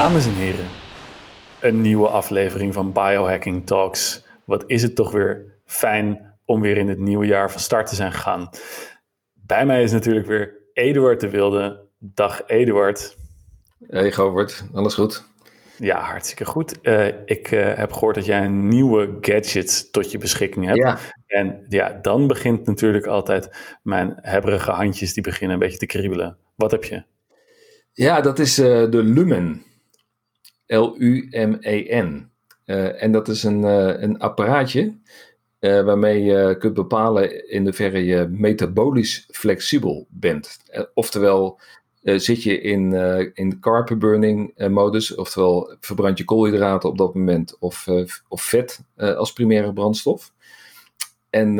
Dames en heren, een nieuwe aflevering van Biohacking Talks. Wat is het toch weer fijn om weer in het nieuwe jaar van start te zijn gegaan. Bij mij is natuurlijk weer Eduard de Wilde. Dag Eduard. Hey Govert, alles goed? Ja, hartstikke goed. Uh, ik uh, heb gehoord dat jij een nieuwe gadget tot je beschikking hebt. Ja. En ja, dan begint natuurlijk altijd mijn hebberige handjes die beginnen een beetje te kriebelen. Wat heb je? Ja, dat is uh, de Lumen. L-U-M-E-N. en dat is een, een apparaatje waarmee je kunt bepalen in hoeverre je metabolisch flexibel bent. oftewel, zit je in, in carb burning modus, oftewel verbrand je koolhydraten op dat moment of, of vet als primaire brandstof. En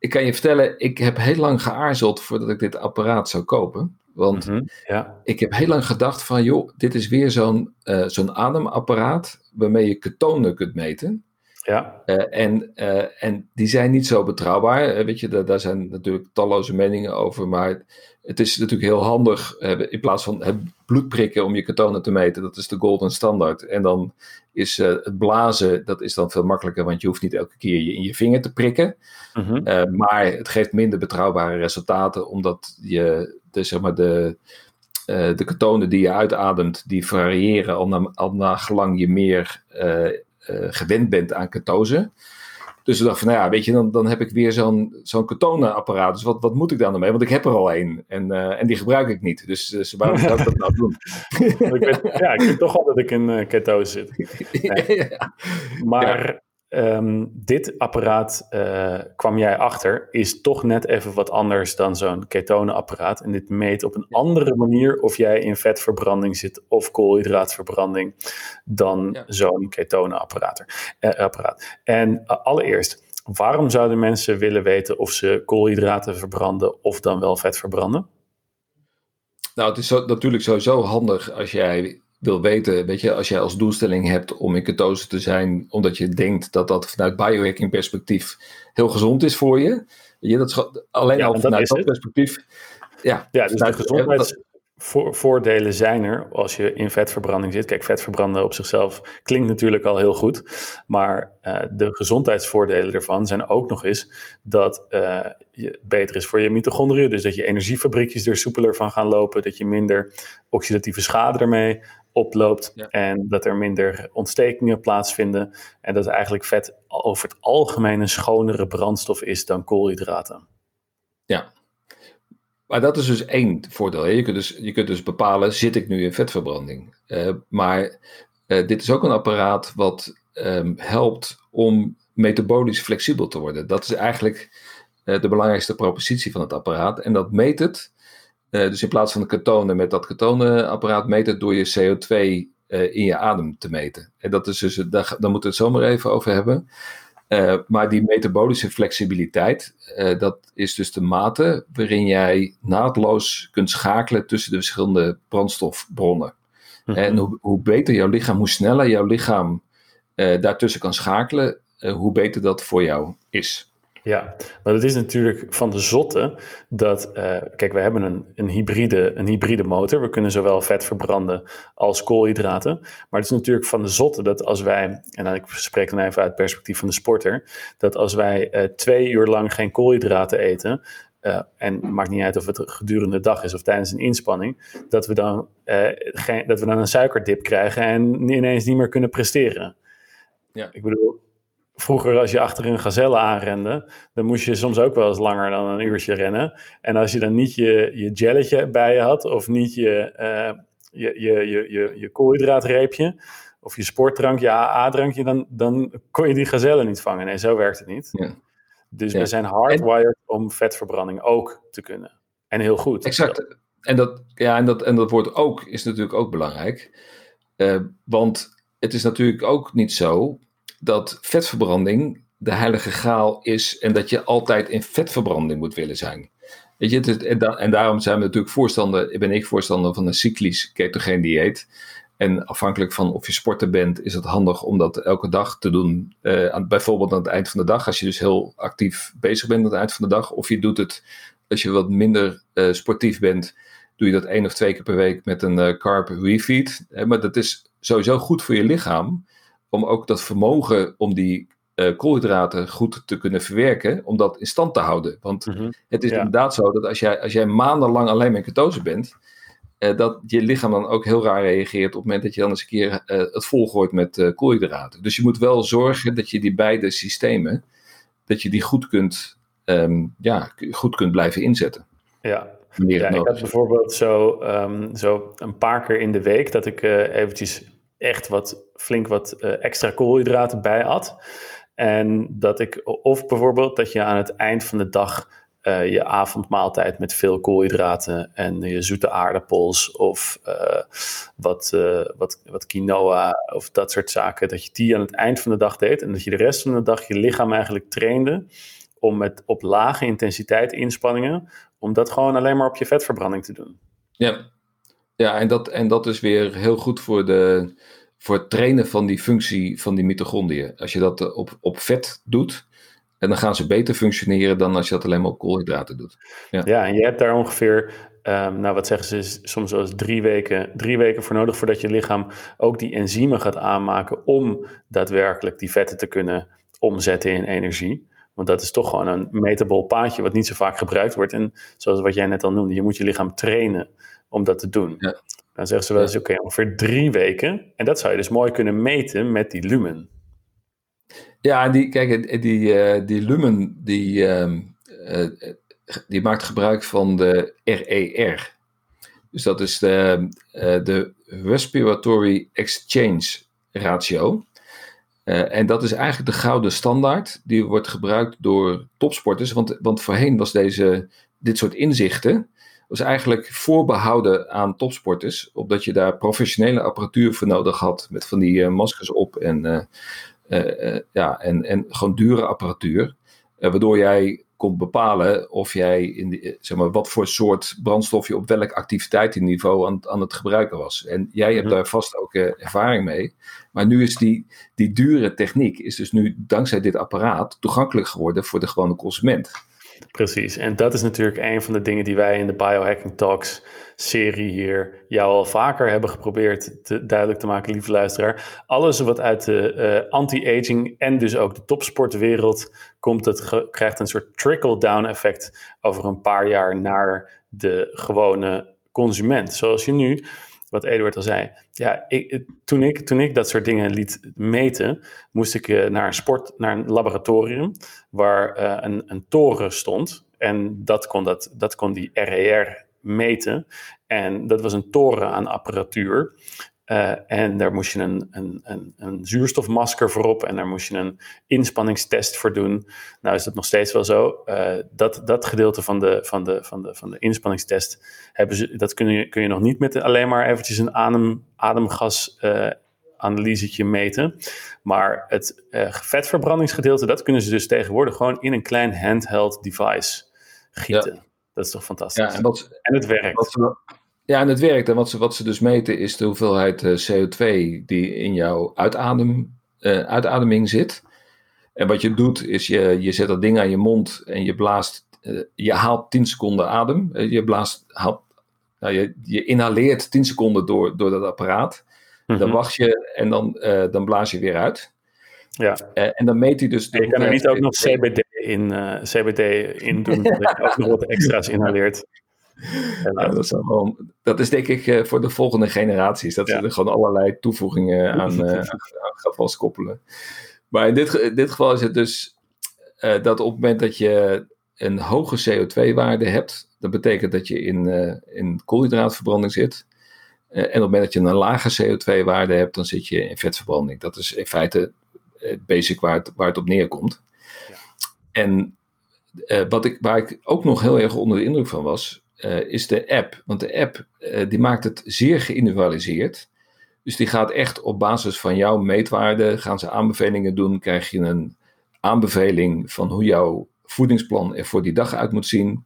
ik kan je vertellen, ik heb heel lang geaarzeld voordat ik dit apparaat zou kopen. Want Mhm, ja. ik heb heel lang gedacht van, joh, dit is weer zo'n zo'n ademapparaat waarmee je ketonen kunt meten. Ja. Uh, en, uh, en die zijn niet zo betrouwbaar. Weet je, daar, daar, zijn natuurlijk talloze meningen over. Maar het is natuurlijk heel handig. in plaats van het bloed prikken om je ketonen te meten, dat is de golden standaard. En dan is het blazen, dat is dan veel makkelijker, want je hoeft niet elke keer je in je vinger te prikken. Mhm. maar het geeft minder betrouwbare resultaten, omdat je de, zeg maar de, de ketonen die je uitademt, die variëren al na, al na gelang je meer uh, gewend bent aan ketose. Dus we dachten van, nou ja, weet je, dan, dan heb ik weer zo'n zo'n ketonenapparaat. Dus wat, wat moet ik dan ermee? Want ik heb er al één en, uh, en die gebruik ik niet. Dus, dus waarom zou ik dat nou doen? ik weet, ja, ik weet toch al dat ik in uh, ketose zit. Nee. ja. Maar. Um, dit apparaat, uh, kwam jij achter, is toch net even wat anders dan zo'n ketonenapparaat. En dit meet op een andere manier of jij in vetverbranding zit of koolhydraatverbranding dan Ja. zo'n ketonenapparaat. eh, apparaat. En uh, allereerst, waarom zouden mensen willen weten of ze koolhydraten verbranden of dan wel vet verbranden? Nou, het is zo, natuurlijk sowieso handig als jij wil weten, weet je, als jij als doelstelling hebt om in ketose te zijn, omdat je denkt dat dat vanuit biohacking perspectief heel gezond is voor je. Weet je dat is alleen Ja, al dat vanuit dat perspectief. Ja, Ja, dus de gezondheidsvoordelen zijn er als je in vetverbranding zit. Kijk, vetverbranden op zichzelf klinkt natuurlijk al heel goed. Maar eh, de gezondheidsvoordelen ervan zijn ook nog eens dat eh, je beter is voor je mitochondriën. Dus dat je energiefabriekjes er soepeler van gaan lopen. Dat je minder oxidatieve schade ermee oploopt. Ja. En dat er minder ontstekingen plaatsvinden. En dat eigenlijk vet over het algemeen een schonere brandstof is dan koolhydraten. Maar dat is dus één voordeel. Je kunt dus, je kunt dus bepalen, zit ik nu in vetverbranding? Eh, maar eh, dit is ook een apparaat wat ehm, helpt om metabolisch flexibel te worden. Dat is eigenlijk eh, de belangrijkste propositie van het apparaat. En dat meet het, dus in plaats van de ketonen met dat ketonenapparaat, meet het door je CO2 eh, in je adem te meten. En dat is dus, daar, daar moeten we het zo maar even over hebben. Uh, maar die metabolische flexibiliteit, uh, dat is dus de mate waarin jij naadloos kunt schakelen tussen de verschillende brandstofbronnen. Mhm. En hoe, hoe, beter jouw lichaam, hoe sneller jouw lichaam uh, daartussen kan schakelen, hoe beter dat voor jou is. Ja, maar het is natuurlijk van de zotte dat, uh, kijk, we hebben een, een, hybride, een hybride motor. We kunnen zowel vet verbranden als koolhydraten. Maar het is natuurlijk van de zotte dat als wij, en dan, ik spreek dan even uit het perspectief van de sporter, dat als wij uh, twee uur lang geen koolhydraten eten, uh, en maakt niet uit of het gedurende de dag is of tijdens een inspanning, dat we dan, geen, dat we dan een suikerdip krijgen en ineens niet meer kunnen presteren. Ja. Ik bedoel, vroeger als je achter een gazelle aanrende, dan moest je soms ook wel eens langer dan een uurtje rennen. En als je dan niet je, je gelletje bij je had, of niet je, uh, je, je, je, je, je koolhydraatreepje, of je sportdrankje, je AA-drankje, dan, dan kon je die gazelle niet vangen. Nee, zo werkt het niet. Ja. Dus Ja. we zijn hardwired om vetverbranding ook te kunnen. En heel goed. Exact. En dat, ja, en dat, en dat woord ook is natuurlijk ook belangrijk. Uh, want het is natuurlijk ook niet zo dat vetverbranding de heilige graal is en dat je altijd in vetverbranding moet willen zijn. Weet je, en, da, en, daarom zijn we natuurlijk voorstander, ben ik voorstander van een cyclisch ketogeen dieet. En afhankelijk van of je sporter bent, is het handig om dat elke dag te doen. Uh, aan, bijvoorbeeld aan het eind van de dag, als je dus heel actief bezig bent aan het eind van de dag. Of je doet het als je wat minder uh, sportief bent, doe je dat één of twee keer per week met een uh, carb refeed. maar dat is sowieso goed voor je lichaam. Om ook dat vermogen om die uh, koolhydraten goed te kunnen verwerken. Om dat in stand te houden. Want mhm. het is inderdaad zo dat als jij, als jij maandenlang alleen maar ketose bent. Uh, dat je lichaam dan ook heel raar reageert op het moment dat je dan eens een keer het volgooit met koolhydraten. Dus je moet wel zorgen dat je die beide systemen, dat je die goed kunt, um, ja, goed kunt blijven inzetten. Ja, ja, ik had bijvoorbeeld zo, um, zo een paar keer in de week dat ik uh, eventjes echt wat flink wat uh, extra koolhydraten bij had. En dat ik, of bijvoorbeeld dat je aan het eind van de dag uh, je avondmaaltijd met veel koolhydraten en je zoete aardappels of wat, wat, wat quinoa of dat soort zaken, dat je die aan het eind van de dag deed en dat je de rest van de dag je lichaam eigenlijk trainde om met op lage intensiteit inspanningen om dat gewoon alleen maar op je vetverbranding te doen. Ja, ja en, dat, en dat is weer heel goed voor, de, voor het trainen van die functie van die mitochondriën. Als je dat eh, op, op vet doet, en dan gaan ze beter functioneren dan als je dat alleen maar op koolhydraten doet. Ja, ja en je hebt daar ongeveer, um, nou wat zeggen ze, soms wel eens drie weken, drie weken voor nodig voordat je lichaam ook die enzymen gaat aanmaken om daadwerkelijk die vetten te kunnen omzetten in energie. Want dat is toch gewoon een metabol paadje wat niet zo vaak gebruikt wordt. En zoals wat jij net al noemde, je moet je lichaam trainen om dat te doen. Ja. Dan zeggen ze wel eens, oké, ongeveer drie weken. En dat zou je dus mooi kunnen meten met die lumen. Ja, die, kijk, die, uh, die lumen, die, uh, uh, die maakt gebruik van de RER. Dus dat is de, de Respiratory Exchange Ratio. Uh, en dat is eigenlijk de gouden standaard. Die wordt gebruikt door topsporters. Want, want voorheen was deze, dit soort inzichten was eigenlijk voorbehouden aan topsporters. Omdat je daar professionele apparatuur voor nodig had. Met van die uh, maskers op en, uh, ja, en, en gewoon dure apparatuur. waardoor jij kon bepalen of jij in de, zeg maar, wat voor soort brandstof je op welk activiteitsniveau aan, aan het gebruiken was. En jij hebt mhm. daar vast ook uh, ervaring mee. Maar nu is die, die dure techniek, is dus nu dankzij dit apparaat toegankelijk geworden voor de gewone consument. Precies, en dat is natuurlijk een van de dingen die wij in de Biohacking Talks serie hier jou al vaker hebben geprobeerd te, duidelijk te maken, lieve luisteraar. Alles wat uit de uh, anti-aging en dus ook de topsportwereld komt, dat krijgt een soort trickle-down effect over een paar jaar naar de gewone consument. Zoals je nu wat Eduard al zei. Ja, ik, toen, ik, toen ik dat soort dingen liet meten, moest ik uh, naar een sport, naar een laboratorium waar uh, een, een toren stond. En dat kon, dat, dat kon die RER meten. En dat was een toren aan apparatuur. Uh, en daar moest je een, een, een, een, zuurstofmasker voor op en daar moest je een inspanningstest voor doen. Nou is dat nog steeds wel zo. Uh, dat, dat gedeelte van de, van de, van de, van de inspanningstest, hebben ze, dat kun je, kun je nog niet met alleen maar eventjes een adem, ademgas uh, analysetje meten. Maar het vetverbrandingsgedeelte, dat kunnen ze dus tegenwoordig gewoon in een klein handheld device gieten. Ja. Dat is toch fantastisch. Ja, en, en het werkt. Wat, ja, en het werkt. En wat ze, wat ze dus meten is de hoeveelheid uh, CO2 die in jouw uitadem, uh, uitademing zit. En wat je doet is je, je zet dat ding aan je mond en je blaast, uh, je haalt 10 seconden adem. je blaast, haalt, nou, je, je inhaleert 10 seconden door, door dat apparaat. Dan mhm. wacht je en dan, dan blaas je weer uit. Ja. en dan meet hij dus... je kan er niet ook nog CBD in, CBD in doen, dat je ook nog wat extra's inhaleert. dat, is dat is denk ik uh, voor de volgende generaties. Dat ze er gewoon allerlei toevoegingen aan, uh, aan gaan vastkoppelen. Maar in dit, in dit geval is het dus uh, dat op het moment dat je een hoge CO2-waarde hebt, dat betekent dat je in, in koolhydraatverbranding zit. en op het moment dat je een lage CO2-waarde hebt, dan zit je in vetverbranding. Dat is in feite basic waar het, waar het op neerkomt. Ja. En wat ik, waar ik ook nog heel erg onder de indruk van was, uh, is de app. Want de app uh, die maakt het zeer geïndividualiseerd. Dus die gaat echt op basis van jouw meetwaarden, gaan ze aanbevelingen doen, krijg je een aanbeveling van hoe jouw voedingsplan er voor die dag uit moet zien.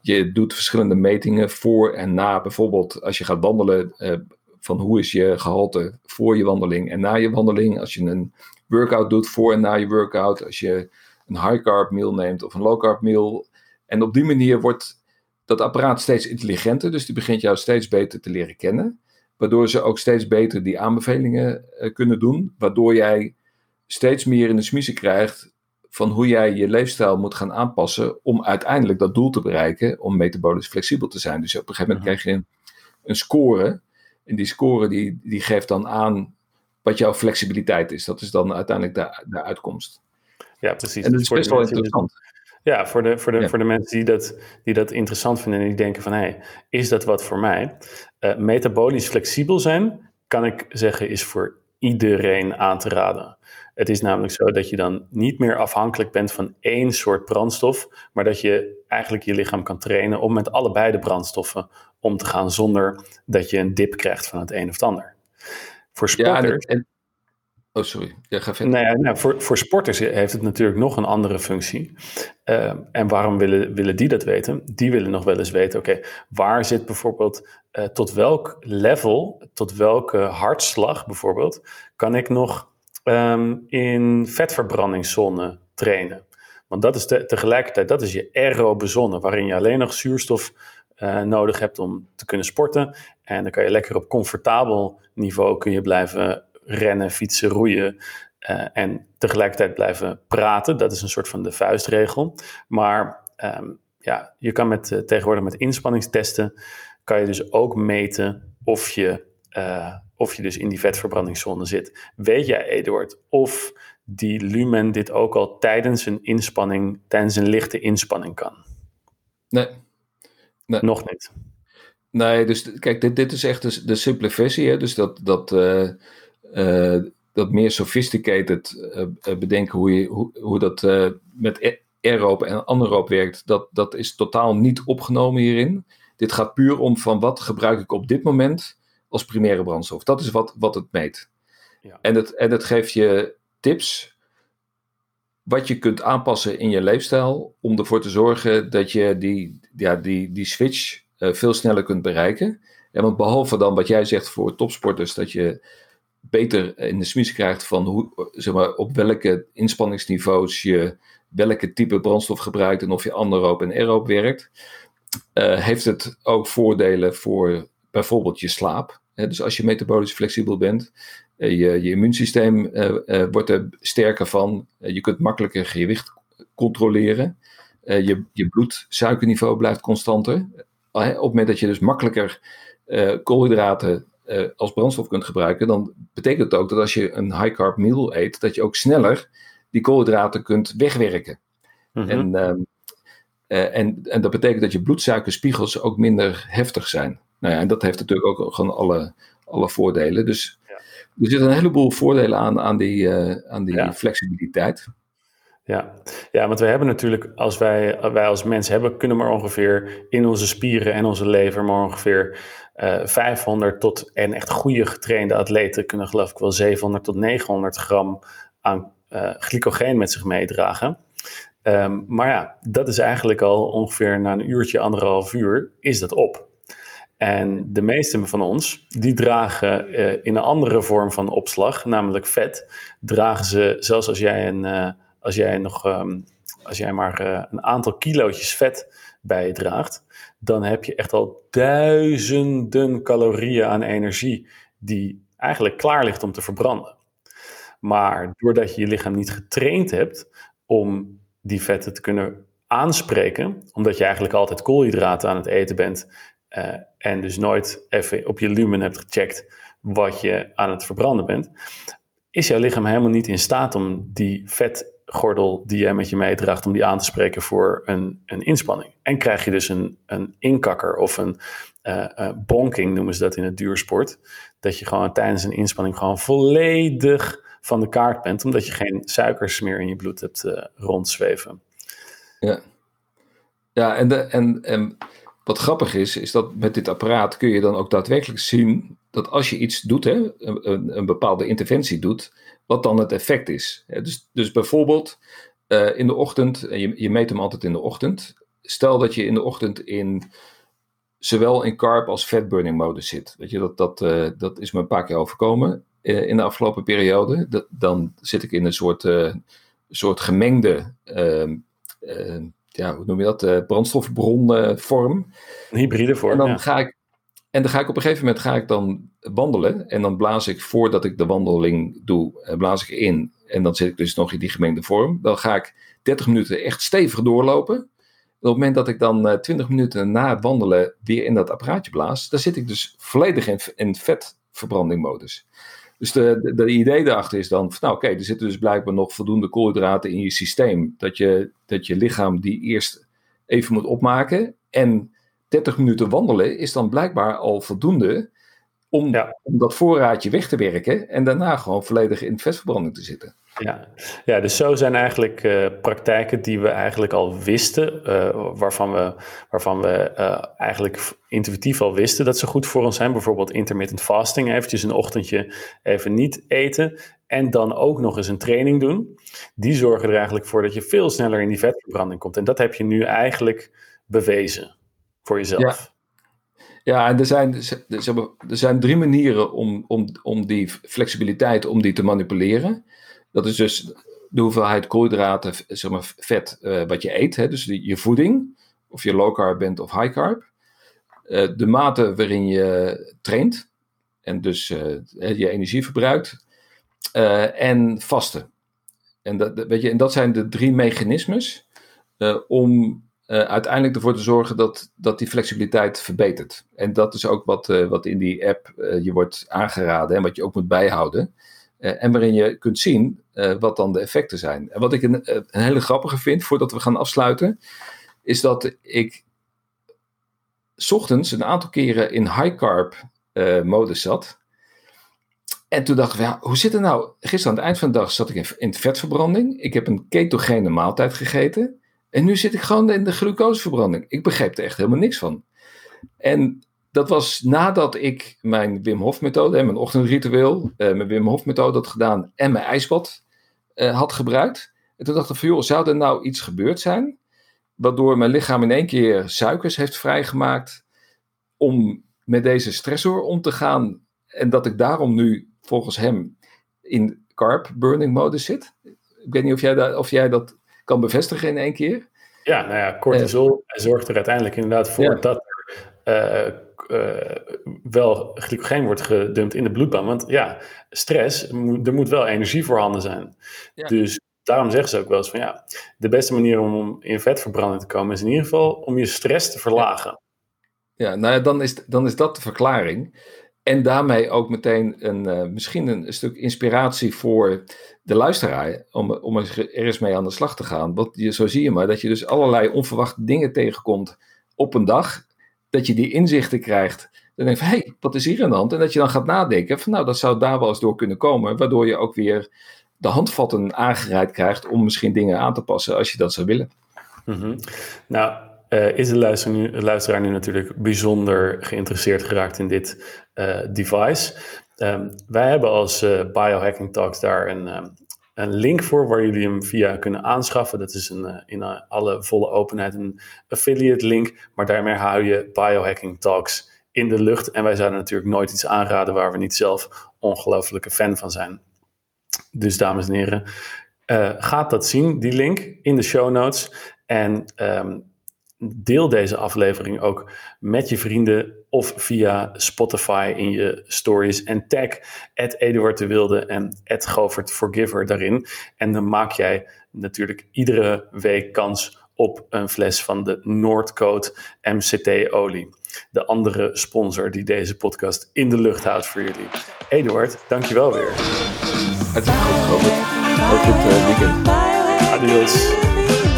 Je doet verschillende metingen voor en na, bijvoorbeeld als je gaat wandelen, uh, van hoe is je gehalte voor je wandeling en na je wandeling. Als je een workout doet voor en na je workout, als je een high carb meal neemt of een low carb meal. En op die manier wordt dat apparaat steeds intelligenter, dus die begint jou steeds beter te leren kennen. Waardoor ze ook steeds beter die aanbevelingen uh, kunnen doen. Waardoor jij steeds meer in de smiezen krijgt van hoe jij je leefstijl moet gaan aanpassen om uiteindelijk dat doel te bereiken om metabolisch flexibel te zijn. Dus op een gegeven moment krijg je een, een score. En die score die, die geeft dan aan wat jouw flexibiliteit is. Dat is dan uiteindelijk de, de uitkomst. Ja, precies. En dat is best wel interessant. Ja, voor de, voor de, voor de mensen die dat, die dat interessant vinden en die denken van... hé, hey, is dat wat voor mij? Uh, metabolisch flexibel zijn, kan ik zeggen, is voor iedereen aan te raden. Het is namelijk zo dat je dan niet meer afhankelijk bent van één soort brandstof, maar dat je eigenlijk je lichaam kan trainen om met allebei de brandstoffen om te gaan zonder dat je een dip krijgt van het een of het ander. Voor sporters. Ja, en, Oh, sorry. Ja, ga verder. Nou nou, voor, voor sporters heeft het natuurlijk nog een andere functie. Uh, en waarom willen, willen die dat weten? Die willen nog wel eens weten, oké, waar zit bijvoorbeeld, uh, tot welk level, tot welke hartslag bijvoorbeeld, kan ik nog um, in vetverbrandingszone trainen? Want dat is te, tegelijkertijd, dat is je aerobe zone, waarin je alleen nog zuurstof uh, nodig hebt om te kunnen sporten. En dan kan je lekker op comfortabel niveau kun je blijven rennen, fietsen, roeien. Uh, en tegelijkertijd blijven praten. Dat is een soort van de vuistregel. Maar um, ja, je kan met, uh, tegenwoordig met inspanningstesten, kan je dus ook meten of je, uh, of je dus in die vetverbrandingszone zit. Weet jij, Eduard, of die lumen dit ook al tijdens een inspanning, tijdens een lichte inspanning kan? Nee. nee. Nog niet. Nee, dus kijk, dit, dit is echt de, de simpele versie. Hè? Dus dat, dat dat meer sophisticated uh, bedenken hoe, je, hoe, hoe dat met aeroop en anaeroop werkt, dat, dat is totaal niet opgenomen hierin. Dit gaat puur om van wat gebruik ik op dit moment als primaire brandstof. Dat is wat, wat het meet. Ja. En, het, en het geeft je tips wat je kunt aanpassen in je leefstijl om ervoor te zorgen dat je die, ja, die, die switch veel sneller kunt bereiken. En want behalve dan wat jij zegt voor topsporters, dat je beter in de smies krijgt van hoe, zeg maar, op welke inspanningsniveaus je welke type brandstof gebruikt en of je anaeroop en aeroop werkt, uh, heeft het ook voordelen voor bijvoorbeeld je slaap. dus als je metabolisch flexibel bent, uh, je, je immuunsysteem uh, wordt er sterker van, je kunt makkelijker gewicht controleren, je, je bloedsuikerniveau blijft constanter. op het moment dat je dus makkelijker koolhydraten uh, als brandstof kunt gebruiken, dan betekent het ook dat als je een high carb meal eet, dat je ook sneller die koolhydraten kunt wegwerken. Mhm. en, uh, en, en dat betekent dat je bloedsuikerspiegels ook minder heftig zijn. Nou ja, en dat heeft natuurlijk ook gewoon alle, alle voordelen. Dus ja. er zitten een heleboel voordelen aan, aan die, uh, aan die ja. flexibiliteit. Ja. ja, want we hebben natuurlijk, als wij, wij als mens hebben, kunnen maar ongeveer in onze spieren en onze lever maar ongeveer uh, eh, 500 tot, en echt goede getrainde atleten kunnen geloof ik wel 700 tot 900 gram aan uh, glycogeen met zich meedragen. Um, maar ja, dat is eigenlijk al ongeveer na een uurtje, anderhalf uur, is dat op. En de meesten van ons, die dragen uh, in een andere vorm van opslag, namelijk vet, dragen ze, zelfs als jij, een, als jij nog, um, als jij maar een aantal kilootjes vet bij je draagt, dan heb je echt al duizenden calorieën aan energie die eigenlijk klaar ligt om te verbranden. Maar doordat je je lichaam niet getraind hebt om die vetten te kunnen aanspreken, omdat je eigenlijk altijd koolhydraten aan het eten bent uh, en dus nooit even op je lumen hebt gecheckt wat je aan het verbranden bent, is jouw lichaam helemaal niet in staat om die vet gordel die jij met je meedraagt om die aan te spreken voor een, een inspanning. En krijg je dus een, een inkakker of een uh, uh, bonking, noemen ze dat in het duursport. Dat je gewoon tijdens een inspanning gewoon volledig van de kaart bent, omdat je geen suikers meer in je bloed hebt uh, rondzweven. Ja, ja en, de, en, en wat grappig is, is dat met dit apparaat kun je dan ook daadwerkelijk zien dat als je iets doet, hè, een, een bepaalde interventie doet, wat dan het effect is. Dus, dus bijvoorbeeld uh, in de ochtend, je, je meet hem altijd in de ochtend. Stel dat je in de ochtend in zowel in carb als fat burning modus zit. Weet je, dat, dat, uh, dat is me een paar keer overkomen uh, in de afgelopen periode. Dan zit ik in een soort, soort gemengde ehm, ehm, ja, hoe noem je dat, uh, brandstofbronvorm. Een hybride vorm, En dan ga ik en dan ga ik op een gegeven moment ga ik dan wandelen. En dan blaas ik voordat ik de wandeling doe, blaas ik in. En dan zit ik dus nog in die gemengde vorm. Dan ga ik 30 minuten echt stevig doorlopen. op het moment dat ik dan uh, 20 minuten na het wandelen weer in dat apparaatje blaas, dan zit ik dus volledig in, in vetverbrandingmodus. Dus de, de, idee daarachter is dan, nou oké, er zitten dus blijkbaar nog voldoende koolhydraten in je systeem. Dat je, dat je lichaam die eerst even moet opmaken. En 30 minuten wandelen is dan blijkbaar al voldoende om, om dat voorraadje weg te werken. En daarna gewoon volledig in vetverbranding te zitten. Ja. ja, dus zo zijn eigenlijk uh, praktijken die we eigenlijk al wisten, uh, waarvan we, waarvan we uh, eigenlijk intuïtief al wisten dat ze goed voor ons zijn. Bijvoorbeeld intermittent fasting, eventjes een ochtendje even niet eten en dan ook nog eens een training doen. Die zorgen er eigenlijk voor dat je veel sneller in die vetverbranding komt. En dat heb je nu eigenlijk bewezen voor jezelf. Ja. Ja, en er zijn, er zijn drie manieren om, om, om die flexibiliteit om die te manipuleren. Dat is dus de hoeveelheid koolhydraten, zeg maar vet, uh, wat je eet. Hè? Dus je voeding, of je low carb bent of high carb. Uh, de mate waarin je traint en dus uh, je energie verbruikt. en vasten. En dat, weet je, en dat zijn de drie mechanismes om uiteindelijk ervoor te zorgen dat, dat die flexibiliteit verbetert. En dat is ook wat, wat in die app je wordt aangeraden en wat je ook moet bijhouden. Uh, en waarin je kunt zien uh, wat dan de effecten zijn. En wat ik een, een, hele grappige vind, voordat we gaan afsluiten, is dat ik ochtends een aantal keren in high carb uh, modus zat. En toen dacht ik, ja, hoe zit het nou? Gisteren aan het eind van de dag zat ik in, in vetverbranding. Ik heb een ketogene maaltijd gegeten. En nu zit ik gewoon in de glucoseverbranding. Ik begreep er echt helemaal niks van. En dat was nadat ik mijn Wim Hof methode, mijn ochtendritueel, uh, mijn Wim Hof methode had gedaan en mijn ijsbad uh, had gebruikt. En toen dacht ik van joh, zou er nou iets gebeurd zijn? Waardoor mijn lichaam in één keer suikers heeft vrijgemaakt om met deze stressor om te gaan. En dat ik daarom nu volgens hem in carb burning mode zit. Ik weet niet of jij, dat, of jij dat kan bevestigen in één keer. Ja, nou ja, cortisol uh, zorgt er uiteindelijk inderdaad voor ja. dat er uh, wel glycogeen wordt gedumpt in de bloedbaan. Want ja, stress, er moet wel energie voorhanden zijn. Ja. Dus daarom zeggen ze ook wel eens van ja, de beste manier om in vetverbranding te komen is in ieder geval om je stress te verlagen. Ja, nou ja, dan is, dan is dat de verklaring. En daarmee ook meteen een, uh, misschien een, stuk inspiratie voor de luisteraar. Om, om er eens mee aan de slag te gaan. Want je, zo zie je maar dat je dus allerlei onverwachte dingen tegenkomt op een dag dat je die inzichten krijgt. Dan denk je hé, hey, wat is hier aan de hand? En dat je dan gaat nadenken van, nou, dat zou daar wel eens door kunnen komen. Waardoor je ook weer de handvatten aangereikt krijgt om misschien dingen aan te passen als je dat zou willen. -hmm. Nou, uh, is de luisteraar, nu, natuurlijk bijzonder geïnteresseerd geraakt in dit uh, device. Um, wij hebben als uh, Biohacking Talks daar een, um, een link voor waar jullie hem via kunnen aanschaffen. Dat is een, eh, in eh, alle volle openheid een affiliate link. Maar daarmee hou je biohacking talks in de lucht. En wij zouden natuurlijk nooit iets aanraden waar we niet zelf ongelofelijke fan van zijn. Dus dames en heren, uh, gaat dat zien, die link in de show notes. En um, deel deze aflevering ook met je vrienden of via Spotify in je stories en tag Eduard de Wilde en Govert Forgiver daarin. En dan maak jij natuurlijk iedere week kans op een fles van de Noordcoat MCT olie. De andere sponsor die deze podcast in de lucht houdt voor jullie. Eduard, dankjewel weer. Het is goed, Robert. Het uh, weekend. Adios.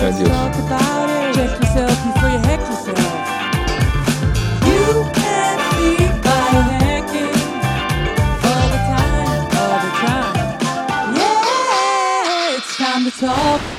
Adios. Talk.